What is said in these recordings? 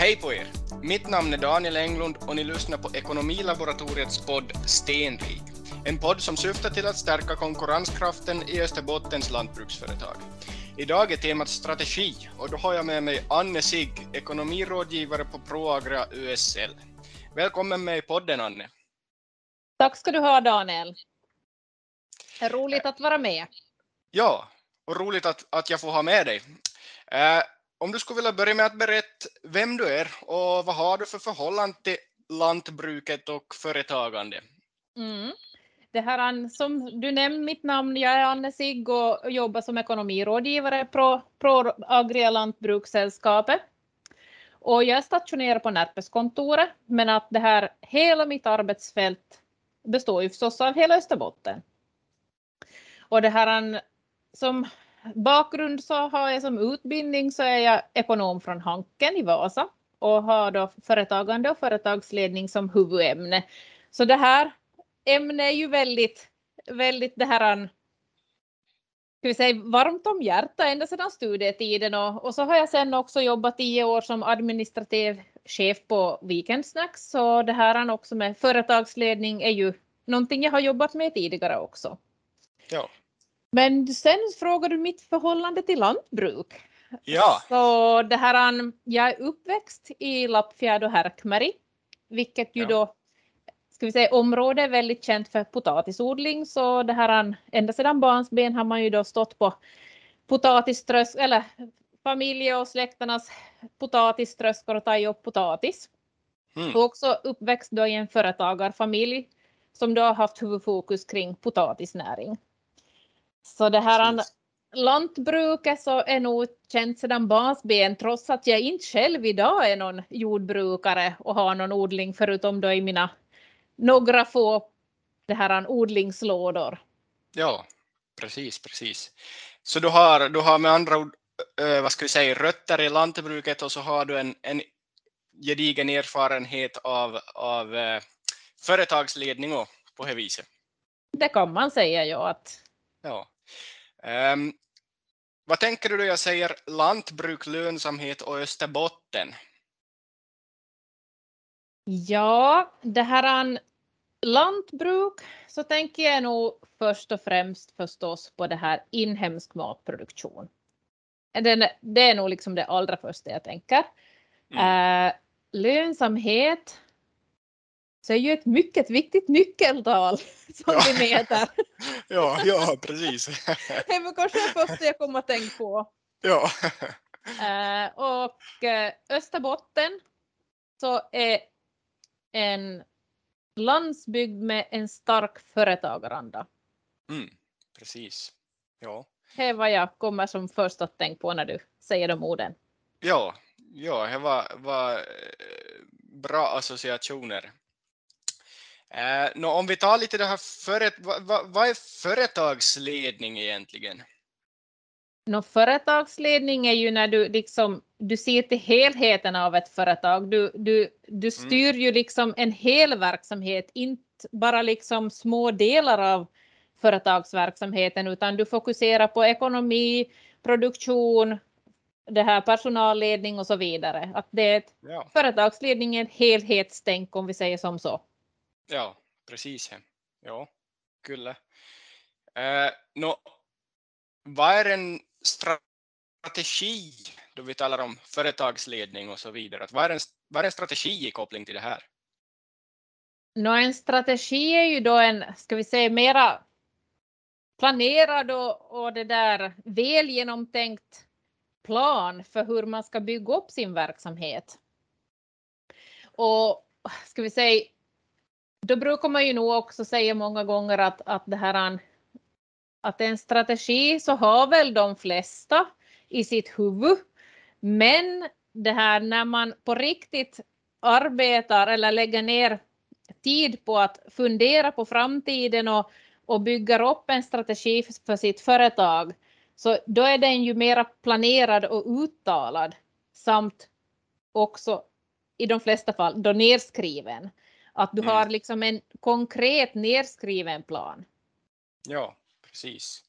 Hej på er! Mitt namn är Daniel Englund och ni lyssnar på Ekonomilaboratoriets podd Stenrik. En podd som syftar till att stärka konkurrenskraften i Österbottens lantbruksföretag. Idag är temat strategi och då har jag med mig Anne Sigg, ekonomirådgivare på Proagra USL. Välkommen med i podden Anne. Tack ska du ha Daniel. Roligt att vara med. Ja, och roligt att, att jag får ha med dig. Om du skulle vilja börja med att berätta vem du är och vad har du för förhållande till lantbruket och företagande? Mm. Det här, som du nämnde mitt namn, jag är Anne Sigg och jobbar som ekonomirådgivare på, på Agria Lantbrukssällskapet. Och jag är stationerad på Närpeskontoret, men att det här hela mitt arbetsfält består ju förstås av hela Österbotten. Och det här som bakgrund så har jag som utbildning så är jag ekonom från Hanken i Vasa och har då företagande och företagsledning som huvudämne. Så det här ämnet är ju väldigt, väldigt det här ska vi säga, varmt om hjärta ända sedan studietiden och, och så har jag sen också jobbat tio år som administrativ chef på Weekend Snacks så det här också med företagsledning är ju någonting jag har jobbat med tidigare också. Ja. Men sen frågar du mitt förhållande till lantbruk. Ja. Så det här, jag är uppväxt i Lappfjärd och Härkmäri, vilket ju ja. då ska vi säga, område är väldigt känt för potatisodling så det här ända sedan barnsben har man ju då stått på potatiströsk eller familje och släkternas potatiströskor och tagit upp potatis. Mm. Och också uppväxt då i en företagarfamilj som då har haft huvudfokus kring potatisnäring. Så det här Precis. lantbruket så är nog känt sedan barnsben trots att jag inte själv idag är någon jordbrukare och har någon odling förutom då i mina några få det här odlingslådor. Ja, precis, precis. Så du har, du har med andra ord, vad ska vi säga, rötter i lantbruket och så har du en, en gedigen erfarenhet av, av företagsledning och på det viset. Det kan man säga ja. Att... ja. Um, vad tänker du då jag säger lantbruk, lönsamhet och Österbotten? Ja, det här lantbruk så tänker jag nog först och främst förstås på det här inhemsk matproduktion. Det är nog liksom det allra första jag tänker. Mm. Uh, lönsamhet så är ju ett mycket viktigt nyckeltal som ja. vi mäter. ja, ja, precis. det var kanske det första jag kom att tänka på. Ja. Uh, och uh, Österbotten så är en landsbygd med en stark företagaranda. Mm, precis. Ja. Det är vad jag kommer som först att tänka på när du säger de orden. Ja, ja det var, var eh, bra associationer. Eh, no, om vi tar lite det här, föret, vad, vad, vad är företagsledning egentligen? No, företagsledning är ju när du liksom du ser till helheten av ett företag. Du, du, du mm. styr mm. ju liksom en hel verksamhet, inte bara liksom små delar av företagsverksamheten, utan du fokuserar på ekonomi, produktion, det här personalledning och så vidare. Att det är ett, ja. företagsledning är ett helhetstänk om vi säger som så. Ja, precis. Ja, kyllä. Eh, no, vad är en strategi då vi talar om företagsledning och så vidare? Att vad, är en, vad är en strategi i koppling till det här? No, en strategi är ju då en, ska vi säga, mera planerad och, och det där väl genomtänkt plan för hur man ska bygga upp sin verksamhet. Och ska vi säga, då brukar man ju nog också säga många gånger att, att det här att en strategi så har väl de flesta i sitt huvud. Men det här när man på riktigt arbetar eller lägger ner tid på att fundera på framtiden och, och bygger upp en strategi för sitt företag, så då är den ju mera planerad och uttalad samt också i de flesta fall då nedskriven. Att du mm. har liksom en konkret nedskriven plan. Ja, precis.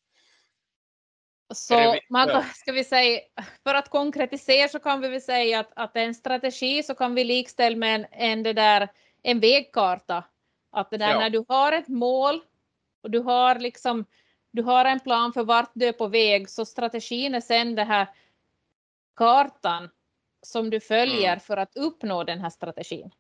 Så man ska vi säga, för att konkretisera så kan vi väl säga att, att en strategi så kan vi likställa med en, en, det där, en vägkarta. Att det där ja. när du har ett mål och du har liksom du har en plan för vart du är på väg så strategin är sen den här kartan som du följer mm. för att uppnå den här strategin.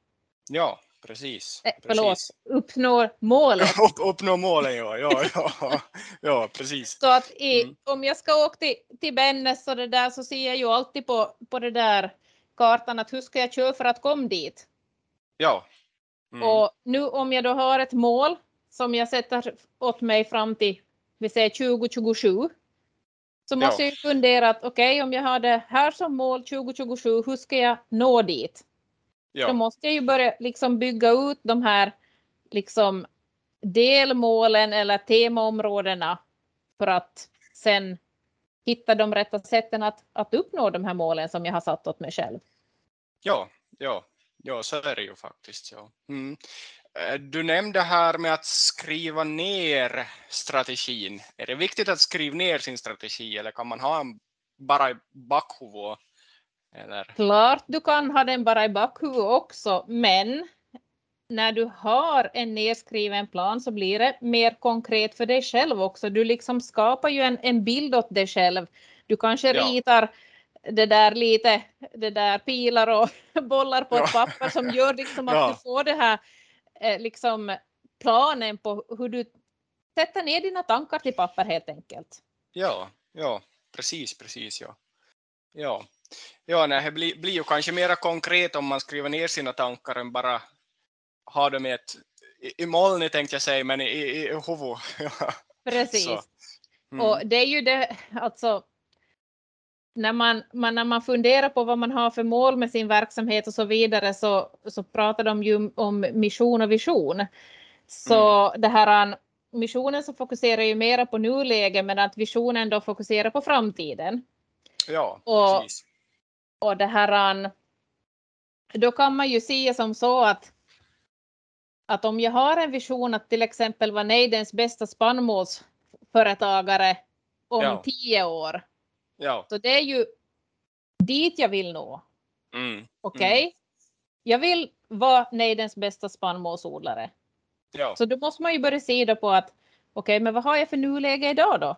Ja, precis. Eh, förlåt, precis. uppnå målet. Upp, uppnå målen, ja. ja, ja, ja precis. Så att i, mm. om jag ska åka till, till Bennes och det där så ser jag ju alltid på, på det där kartan att hur ska jag köra för att komma dit? Ja. Mm. Och nu om jag då har ett mål som jag sätter åt mig fram till vi säger 2027 så måste ja. jag fundera att okej okay, om jag har det här som mål 2027 hur ska jag nå dit? Ja. Då måste jag ju börja liksom bygga ut de här liksom delmålen eller temaområdena för att sen hitta de rätta sätten att, att uppnå de här målen som jag har satt åt mig själv. Ja, ja, ja så är det ju faktiskt. Ja. Mm. Eh, du nämnde här med att skriva ner strategin. Är det viktigt att skriva ner sin strategi eller kan man ha den bara i bakhuvudet? Eller? Klart du kan ha den bara i bakhuvudet också, men när du har en nedskriven plan så blir det mer konkret för dig själv också. Du liksom skapar ju en, en bild åt dig själv. Du kanske ja. ritar det där lite, det där pilar och bollar på ja. ett papper som gör liksom att ja. du får det här eh, liksom planen på hur du sätter ner dina tankar till papper helt enkelt. Ja, ja, precis, precis ja. Ja, ja nej, det blir, blir ju kanske mera konkret om man skriver ner sina tankar än bara ha dem i ett i, i molnet tänkte jag säga, men i, i, i huvudet. Precis. Mm. Och det är ju det, alltså när man, man, när man funderar på vad man har för mål med sin verksamhet och så vidare så, så pratar de ju om mission och vision. Så mm. det här missionen så fokuserar ju mera på nuläget medan att visionen då fokuserar på framtiden. Ja, och, precis. Och det här då kan man ju se som så att att om jag har en vision att till exempel vara Neidens bästa spannmålsföretagare om ja. tio år Ja. Så det är ju dit jag vill nå. Mm. Okej? Okay? Mm. Jag vill vara nejdens bästa spannmålsodlare. Ja. Så då måste man ju börja se då på att okej, okay, men vad har jag för nuläge idag då?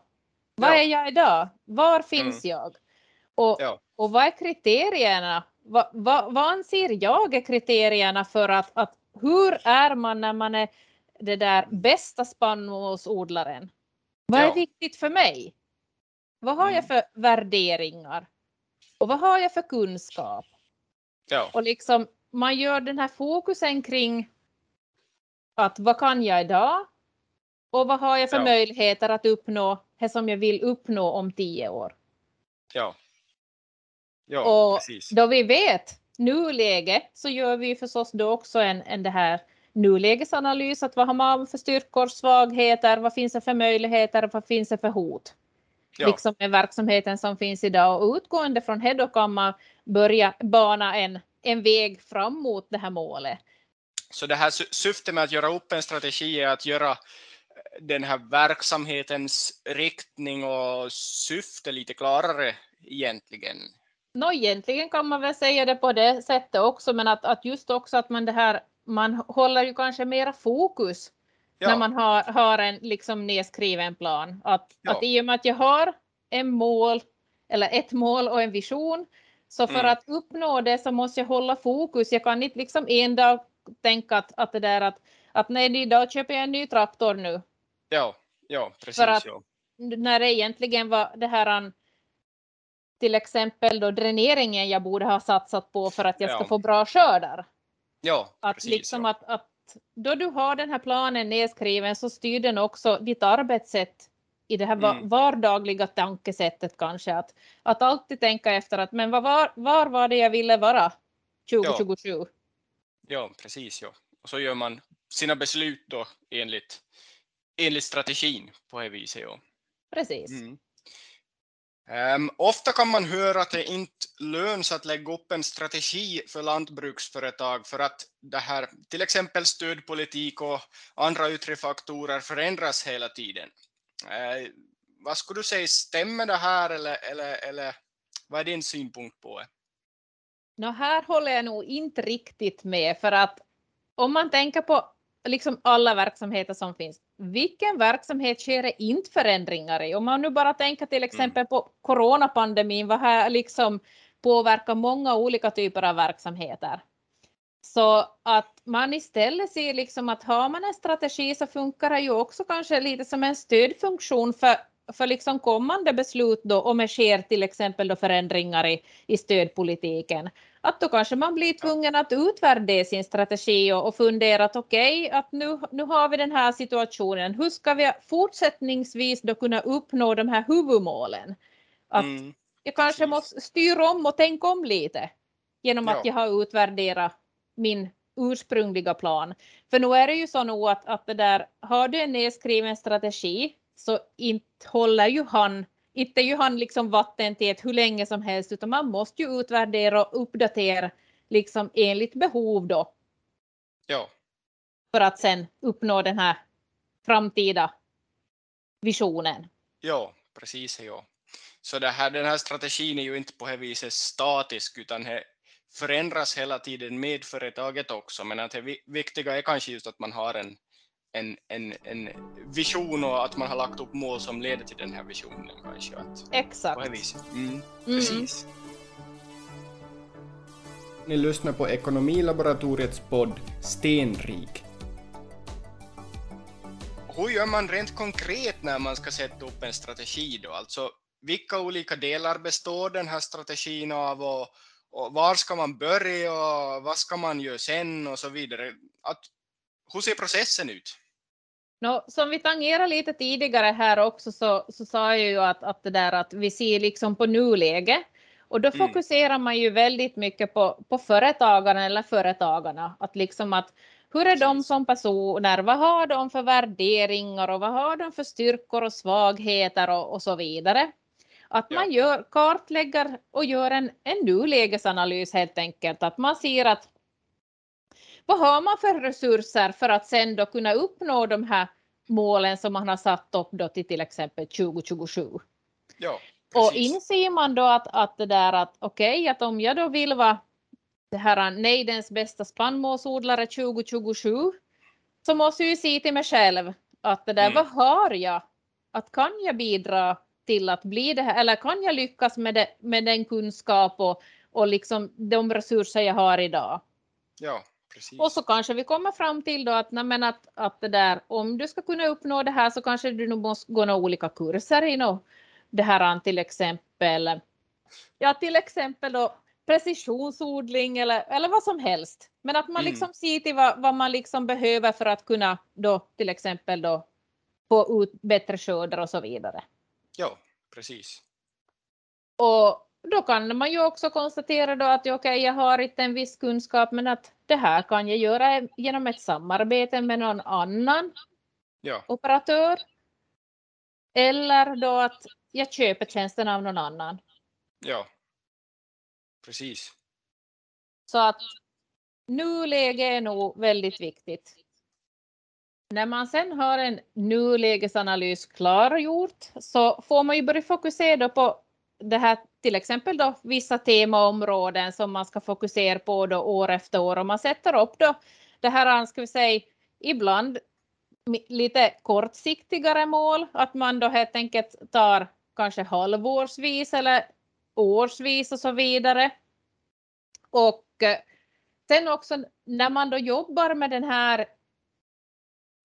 Vad ja. är jag idag? Var finns mm. jag? Och, ja. och vad är kriterierna? Vad, vad, vad anser jag är kriterierna för att, att hur är man när man är det där bästa spannmålsodlaren? Vad är viktigt för mig? Vad har jag mm. för värderingar? Och vad har jag för kunskap? Ja. Och liksom man gör den här fokusen kring att vad kan jag idag? Och vad har jag för ja. möjligheter att uppnå det som jag vill uppnå om tio år? Ja. Ja, och precis. då vi vet nuläget så gör vi förstås då också en, en det här nulägesanalys. Att vad har man för styrkor, svagheter, vad finns det för möjligheter, vad finns det för hot? ja. liksom med verksamheten som finns idag och utgående från det då kan man börja bana en, en väg fram mot det här målet. Så det här syftet med att göra upp en strategi är att göra den här verksamhetens riktning och syfte lite klarare egentligen? Nå, egentligen kan man väl säga det på det sättet också, men att, att just också att man det här, man håller ju kanske mera fokus ja. när man har, har en liksom nedskriven plan. Att, ja. att i och med att jag har en mål eller ett mål och en vision så för mm. att uppnå det så måste jag hålla fokus. Jag kan inte liksom en dag tänka att, att det där att, att nej, idag köper jag en ny traktor nu. Ja, ja precis. För att, ja. När det egentligen var det här till exempel då dräneringen jag borde ha satsat på för att jag ska ja. få bra skördar. Ja, att precis, liksom ja. att, att då du har den här planen nedskriven så styr den också ditt arbetssätt i det här mm. vardagliga tankesättet kanske. Att, att alltid tänka efter att men var, var var det jag ville vara 2027? Ja, ja precis. Ja. Och så gör man sina beslut då enligt, enligt strategin på det viset. Ja. Precis. Mm. Um, ofta kan man höra att det inte löns att lägga upp en strategi för lantbruksföretag för att det här, till exempel stödpolitik och andra yttre faktorer förändras hela tiden. Uh, vad skulle du säga, stämmer det här eller, eller, eller vad är din synpunkt på det? No, här håller jag nog inte riktigt med för att om man tänker på liksom alla verksamheter som finns, vilken verksamhet sker det inte förändringar i? Om man nu bara tänker till exempel mm. på coronapandemin, vad här liksom påverkar många olika typer av verksamheter. Så att man istället ser liksom att har man en strategi så funkar det ju också kanske lite som en stödfunktion för, för liksom kommande beslut då om det sker till exempel då förändringar i, i stödpolitiken. Att då kanske man blir tvungen att utvärdera sin strategi och, och fundera att okej, okay, att nu, nu har vi den här situationen. Hur ska vi fortsättningsvis då kunna uppnå de här huvudmålen? Att mm, jag kanske måste styra om och tänka om lite genom ja. att jag har utvärderat min ursprungliga plan. För nu är det ju så nog att, att det där, har du en nedskriven strategi så inte håller ju han, inte ju han liksom vattentät hur länge som helst utan man måste ju utvärdera och uppdatera liksom enligt behov då. Ja. För att sen uppnå den här framtida visionen. Ja, precis. Ja. Så det här, den här strategin är ju inte på det viset statisk utan det förändras hela tiden med företaget också, men att det viktiga är kanske just att man har en, en, en, en vision och att man har lagt upp mål som leder till den här visionen kanske. Att, Exakt. På viset. Mm, precis. Mm. Ni lyssnar på Ekonomilaboratoriets podd Stenrik. Hur gör man rent konkret när man ska sätta upp en strategi då? Alltså vilka olika delar består den här strategin av och och var ska man börja och vad ska man göra sen och så vidare. Att, hur ser processen ut? No, som vi tangerade lite tidigare här också så, så sa jag ju att, att det där att vi ser liksom på nuläge och då mm. fokuserar man ju väldigt mycket på, på företagarna eller företagarna. Att liksom att hur är de som personer? Vad har de för värderingar och vad har de för styrkor och svagheter och, och så vidare. Att man gör, kartlägger och gör en, en nulägesanalys helt enkelt. Att man ser att vad har man för resurser för att sen då kunna uppnå de här målen som man har satt upp då till till exempel 2027. Ja, och inser man då att, att det där att okej, okay, att om jag då vill vara det här nejdens bästa spannmålsodlare 2027 så måste jag ju se till mig själv att det där, mm. vad har jag? Att kan jag bidra till att bli det här, eller kan jag lyckas med, det, med den kunskap och, och liksom de resurser jag har idag? Ja, precis. Och så kanske vi kommer fram till då att, nej, att, att det där, om du ska kunna uppnå det här så kanske du nog måste gå några olika kurser i no, det här till exempel, ja till exempel då precisionsodling eller, eller vad som helst. Men att man mm. liksom ser till vad, vad man liksom behöver för att kunna då till exempel då få ut bättre skördar och så vidare. Ja, precis. Och då kan man ju också konstatera då att okej, okay, jag har inte en viss kunskap, men att det här kan jag göra genom ett samarbete med någon annan ja. operatör. Eller då att jag köper tjänsten av någon annan. Ja, precis. Så att nuläge är nog väldigt viktigt. När man sen har en nulägesanalys klargjort så får man ju börja fokusera på det här till exempel då vissa temaområden som man ska fokusera på då år efter år och man sätter upp då det här eh, ska vi säga ibland lite kortsiktigare mål att man då helt enkelt tar kanske halvårsvis eller årsvis och så vidare. Och eh, sen också när man då jobbar med den här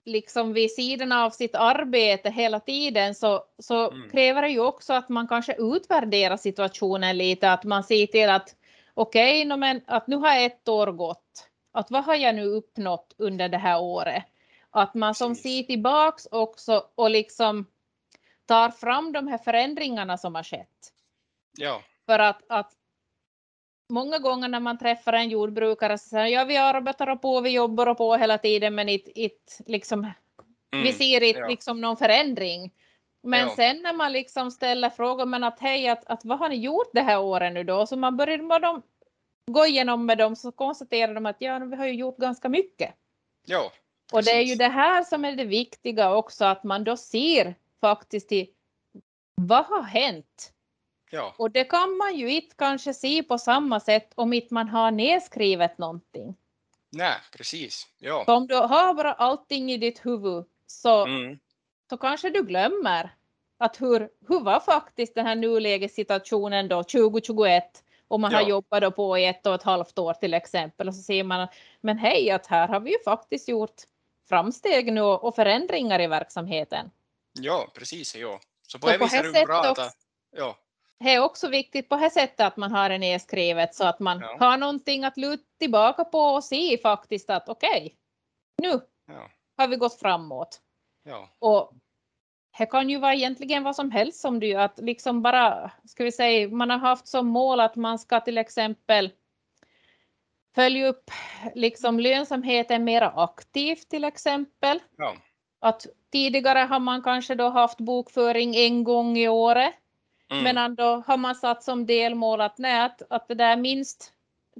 liksom vid sidan av sitt arbete hela tiden så, så mm. kräver det ju också att man kanske utvärderar situationen lite, att man ser till att okej, okay, men att nu har ett år gått. Att vad har jag nu uppnått under det här året? Att man som ser tillbaks också och liksom tar fram de här förändringarna som har skett. Ja. För att, att många gånger när man träffar en jordbrukare så säger ja vi arbetar på, vi jobbar på hela tiden men it, it, liksom, mm, vi ser inte ja. liksom någon förändring. Men ja. sen när man liksom ställer frågor, men att hej, att, att vad har ni gjort det här året nu då? Så man börjar med dem, gå igenom med dem så konstaterar de att ja, vi har ju gjort ganska mycket. Ja, och det är ju det här som är det viktiga också, att man då ser faktiskt till vad har hänt? Ja, Och det kan man ju inte kanske se på samma sätt om inte man har nedskrivet någonting. nej, precis. Ja. Så om du har bara allting i ditt huvud så, Mm. så kanske du glömmer att hur, hur var faktiskt den här nulägessituationen då 2021 om man har Ja. jobbat då på i ett och ett halvt år till exempel och så ser man men hej att här har vi ju faktiskt gjort framsteg nu och förändringar i verksamheten. ja, precis. Ja. Så på Så det viset är det bra att... Ja, Det är också viktigt på det sättet att man har det nedskrivet så att man Ja. har någonting att luta tillbaka på och se faktiskt att okej, nu ja, har vi gått framåt. ja, Och det kan ju vara egentligen vad som helst som du att liksom bara, ska vi säga, man har haft som mål att man ska till exempel följa upp liksom lönsamheten mera aktivt till exempel. ja, Att tidigare har man kanske då haft bokföring en gång i året. Mm. Men ändå har man satt som delmål att, nej, att, att det där minst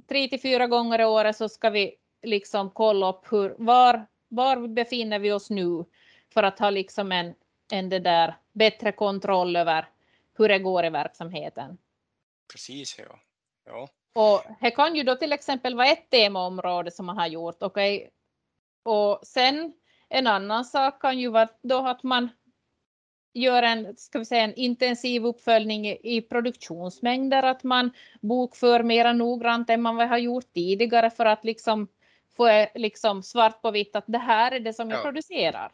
tre till fyra gånger i året så ska vi liksom kolla upp hur, var, var befinner vi oss nu för att ha liksom en, en det där bättre kontroll över hur det går i verksamheten. precis. Ja. Ja, Och det kan ju då till exempel vara ett temaområde som man har gjort. okej. Och sen en annan sak kan ju vara då att man gör en, ska vi säga, en intensiv uppföljning i produktionsmängder, att man bokför mera noggrant än man har gjort tidigare för att liksom få eh, liksom svart på vitt att det här är det som jag Ja. producerar.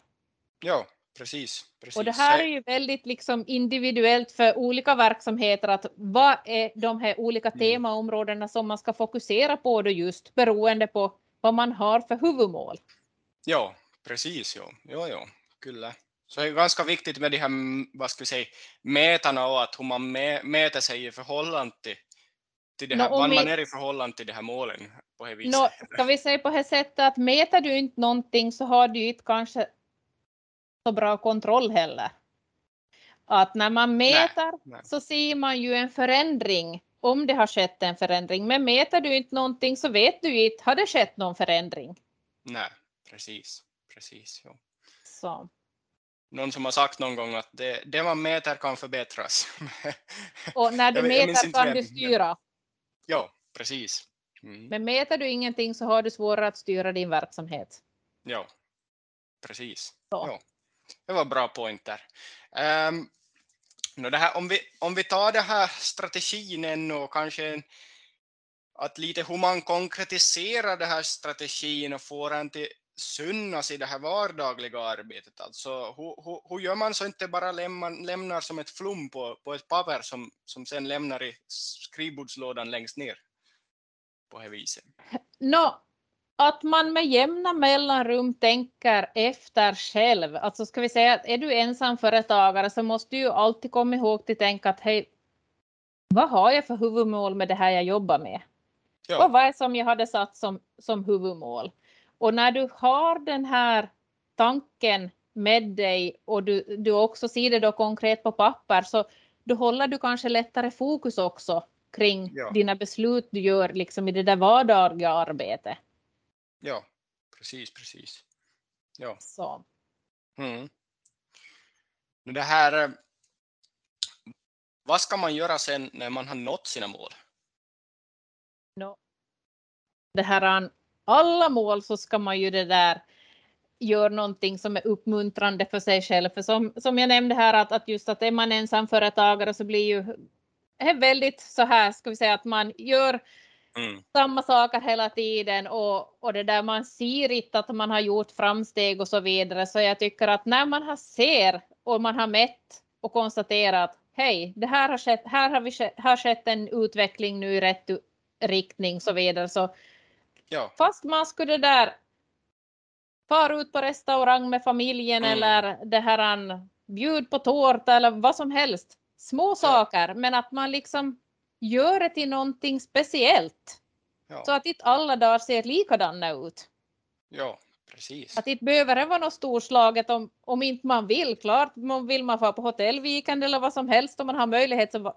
ja precis. precis. Och det här är ju väldigt liksom individuellt för olika verksamheter att vad är de här olika Mm. temaområdena som man ska fokusera på då just beroende på vad man har för huvudmål. Ja, precis. Ja, ja, ja. Kyllä. Så det är ganska viktigt med de här, vad ska vi säga, mätarna och att hur man mä, mäter sig i förhållande till, till det här, om vad vi- man är i förhållande till de här målen på det viset. Nå, ska vi säga på det sättet att mäter du inte någonting så har du inte kanske så bra kontroll heller. Att när man mäter nej. så ser man ju en förändring om det har skett en förändring. Men mäter du inte någonting så vet du inte, har det skett någon förändring? Nej, precis. precis ja. Så. Någon som har sagt någon gång att det, det man mäter kan förbättras. Och när du mäter kan du styra. ja, precis. Mm. Men mäter du ingenting så har du svårare att styra din verksamhet. Ja, precis. Så. Ja. Det var bra pointer. Um, no, det här, om, vi, om vi tar det här strategin ännu och kanske att lite hur man konkretiserar det här strategin och får den till synnas i det här vardagliga arbetet. Alltså hur, hur, hur gör man så inte bara lämnar, lämnar som ett flum på, på ett papper som, som sen lämnar i skrivbordslådan längst ner på det viset? Nå, att man med jämna mellanrum tänker efter själv. Alltså ska vi säga att är du ensamföretagare så måste du ju alltid komma ihåg att tänka att hej, vad har jag för huvudmål med det här jag jobbar med? Ja, Och vad är som jag hade satt som, som huvudmål? Och när du har den här tanken med dig och du, du också ser det då konkret på papper så då håller du kanske lättare fokus också kring Ja. dina beslut du gör liksom i det där vardagliga arbetet. ja, precis, precis. Ja. Så. Mm. Det här, eh, vad ska man göra sen när man har nått sina mål? No. Det här, alla mål så ska man ju det där göra någonting som är uppmuntrande för sig själv. För som, som jag nämnde här att, att just att är man ensamföretagare så blir ju är väldigt så här ska vi säga att man gör Mm. samma saker hela tiden och, och det där man ser inte att man har gjort framsteg och så vidare. Så jag tycker att när man har ser och man har mätt och konstaterat hej, det här har skett, här har vi skett, har skett en utveckling nu i rätt riktning så vidare. Så Ja, fast man skulle där fara ut på restaurang med familjen Mm. eller det här an, bjud på tårta eller vad som helst. Små saker, men att man liksom gör det till någonting speciellt. Så ja, att inte alla dagar ser likadana ut. ja, precis. Att inte behöver det vara något storslaget om, om inte man vill. Klart, man vill man få på hotellweekend eller vad som helst om man har möjlighet så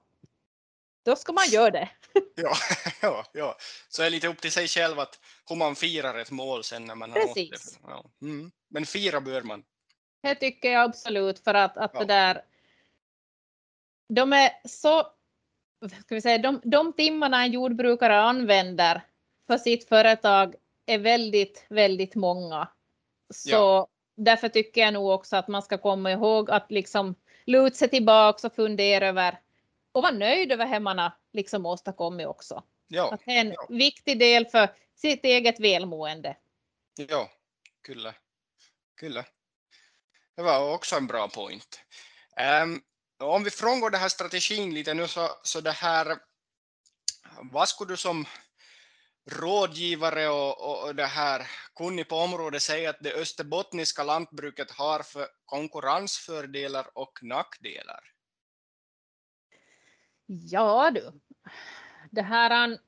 då ska man göra det. Ja, ja, ja. Så är det lite upp till sig själv att hur man firar ett mål sen när man har nått Precis. det. Ja. Mm. Men fira bör man. Det tycker jag absolut för att, att Ja. det där de är så, ska vi säga, de, de timmarna en jordbrukare använder för sitt företag är väldigt, väldigt många. Så ja. därför tycker jag nog också att man ska komma ihåg att liksom luta sig tillbaka och fundera över och vara nöjd över hur man har liksom åstadkommit också. Ja. Att det är en ja. viktig del för sitt eget välmående. Ja, kyllä. Kyllä. Det var också en bra point. Um, om vi frångår den här strategin lite nu så, så det här, vad skulle du som rådgivare och, och det här kunnig på området säga att det österbottniska lantbruket har för konkurrensfördelar och nackdelar? Ja du, det här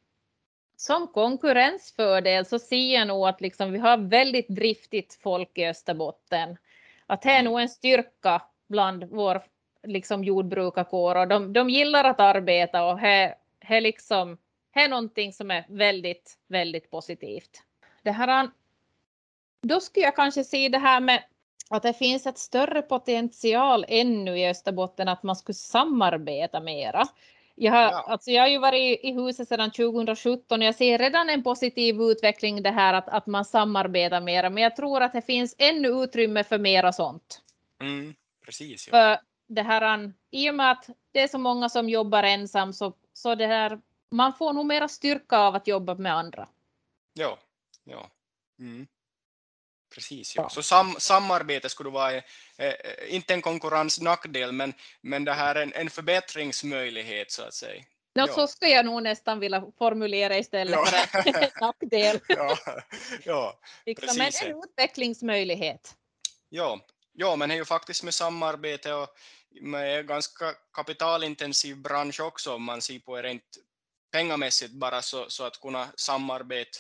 som konkurrensfördel så ser jag nog att liksom vi har väldigt driftigt folk i Österbotten. Att det är nog en styrka bland vår liksom jordbrukarkår och de, de gillar att arbeta och det är liksom här är någonting som är väldigt, väldigt positivt. Det här, då skulle jag kanske se det här med att det finns ett större potential ännu i Österbotten att man skulle samarbeta mera. Jag har, ja. alltså jag har ju varit i huset sedan 2017 och jag ser redan en positiv utveckling det här att, att man samarbetar mera, men jag tror att det finns ännu utrymme för mera sånt. Mm, precis. Ja. För det här, I och med att det är så många som jobbar ensam så, så det här, man får nog mera styrka av att jobba med andra. Ja, ja. Mm. Precis, ja. Så sam, samarbete skulle vara, eh, eh, inte en konkurrensnackdel, men, men det här är en, en förbättringsmöjlighet så att säga. No, ja. Så skulle jag nog nästan vilja formulera istället ja. för en nackdel. ja, ja liksom, men en utvecklingsmöjlighet. Ja, ja, men det är ju faktiskt med samarbete och med en ganska kapitalintensiv bransch också om man ser på det rent pengamässigt bara så, så att kunna samarbeta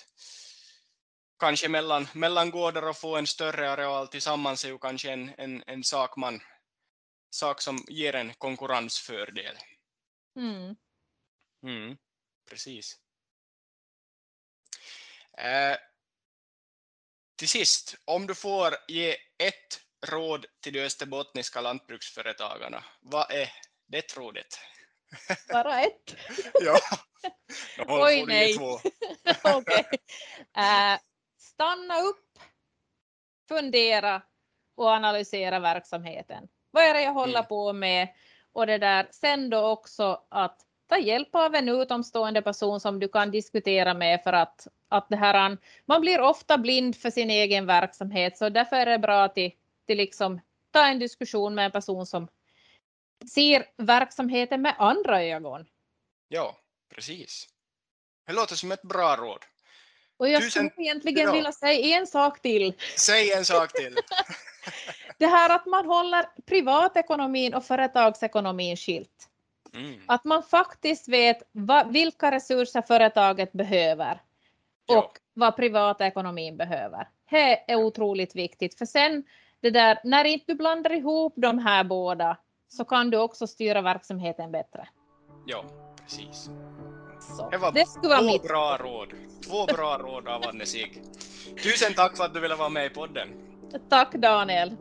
kanske mellan, mellan gårdar och få en större areal tillsammans är ju kanske en, en, en sak, man, sak som ger en konkurrensfördel. Mm. Mm, precis. Eh, till sist, om du får ge ett råd till de österbottniska lantbruksföretagarna, vad är det rådet? Bara ett? ja. Oj, nej. okay. uh, stanna upp, fundera och analysera verksamheten. Vad är det jag håller mm. på med? Och det där, sen då också att ta hjälp av en utomstående person som du kan diskutera med för att, att det här, man blir ofta blind för sin egen verksamhet så därför är det bra att till, till liksom ta en diskussion med en person som ser verksamheten med andra ögon. Ja, precis. Det låter som ett bra råd. Och jag Tusen... skulle egentligen ja. vilja säga en sak till. Säg en sak till. det här att man håller privatekonomin och företagsekonomin skilt. Mm. Att man faktiskt vet vad, vilka resurser företaget behöver och ja. vad privatekonomin behöver. Det är otroligt viktigt för sen det där, när inte du blandar ihop de här båda så kan du också styra verksamheten bättre. Ja, precis. Så. Det var det skulle vara mitt. bra råd. Två bra råd av Anne Sig. Tusen tack för att du ville vara med i podden. Tack Daniel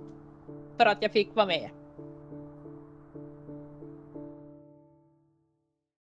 för att jag fick vara med.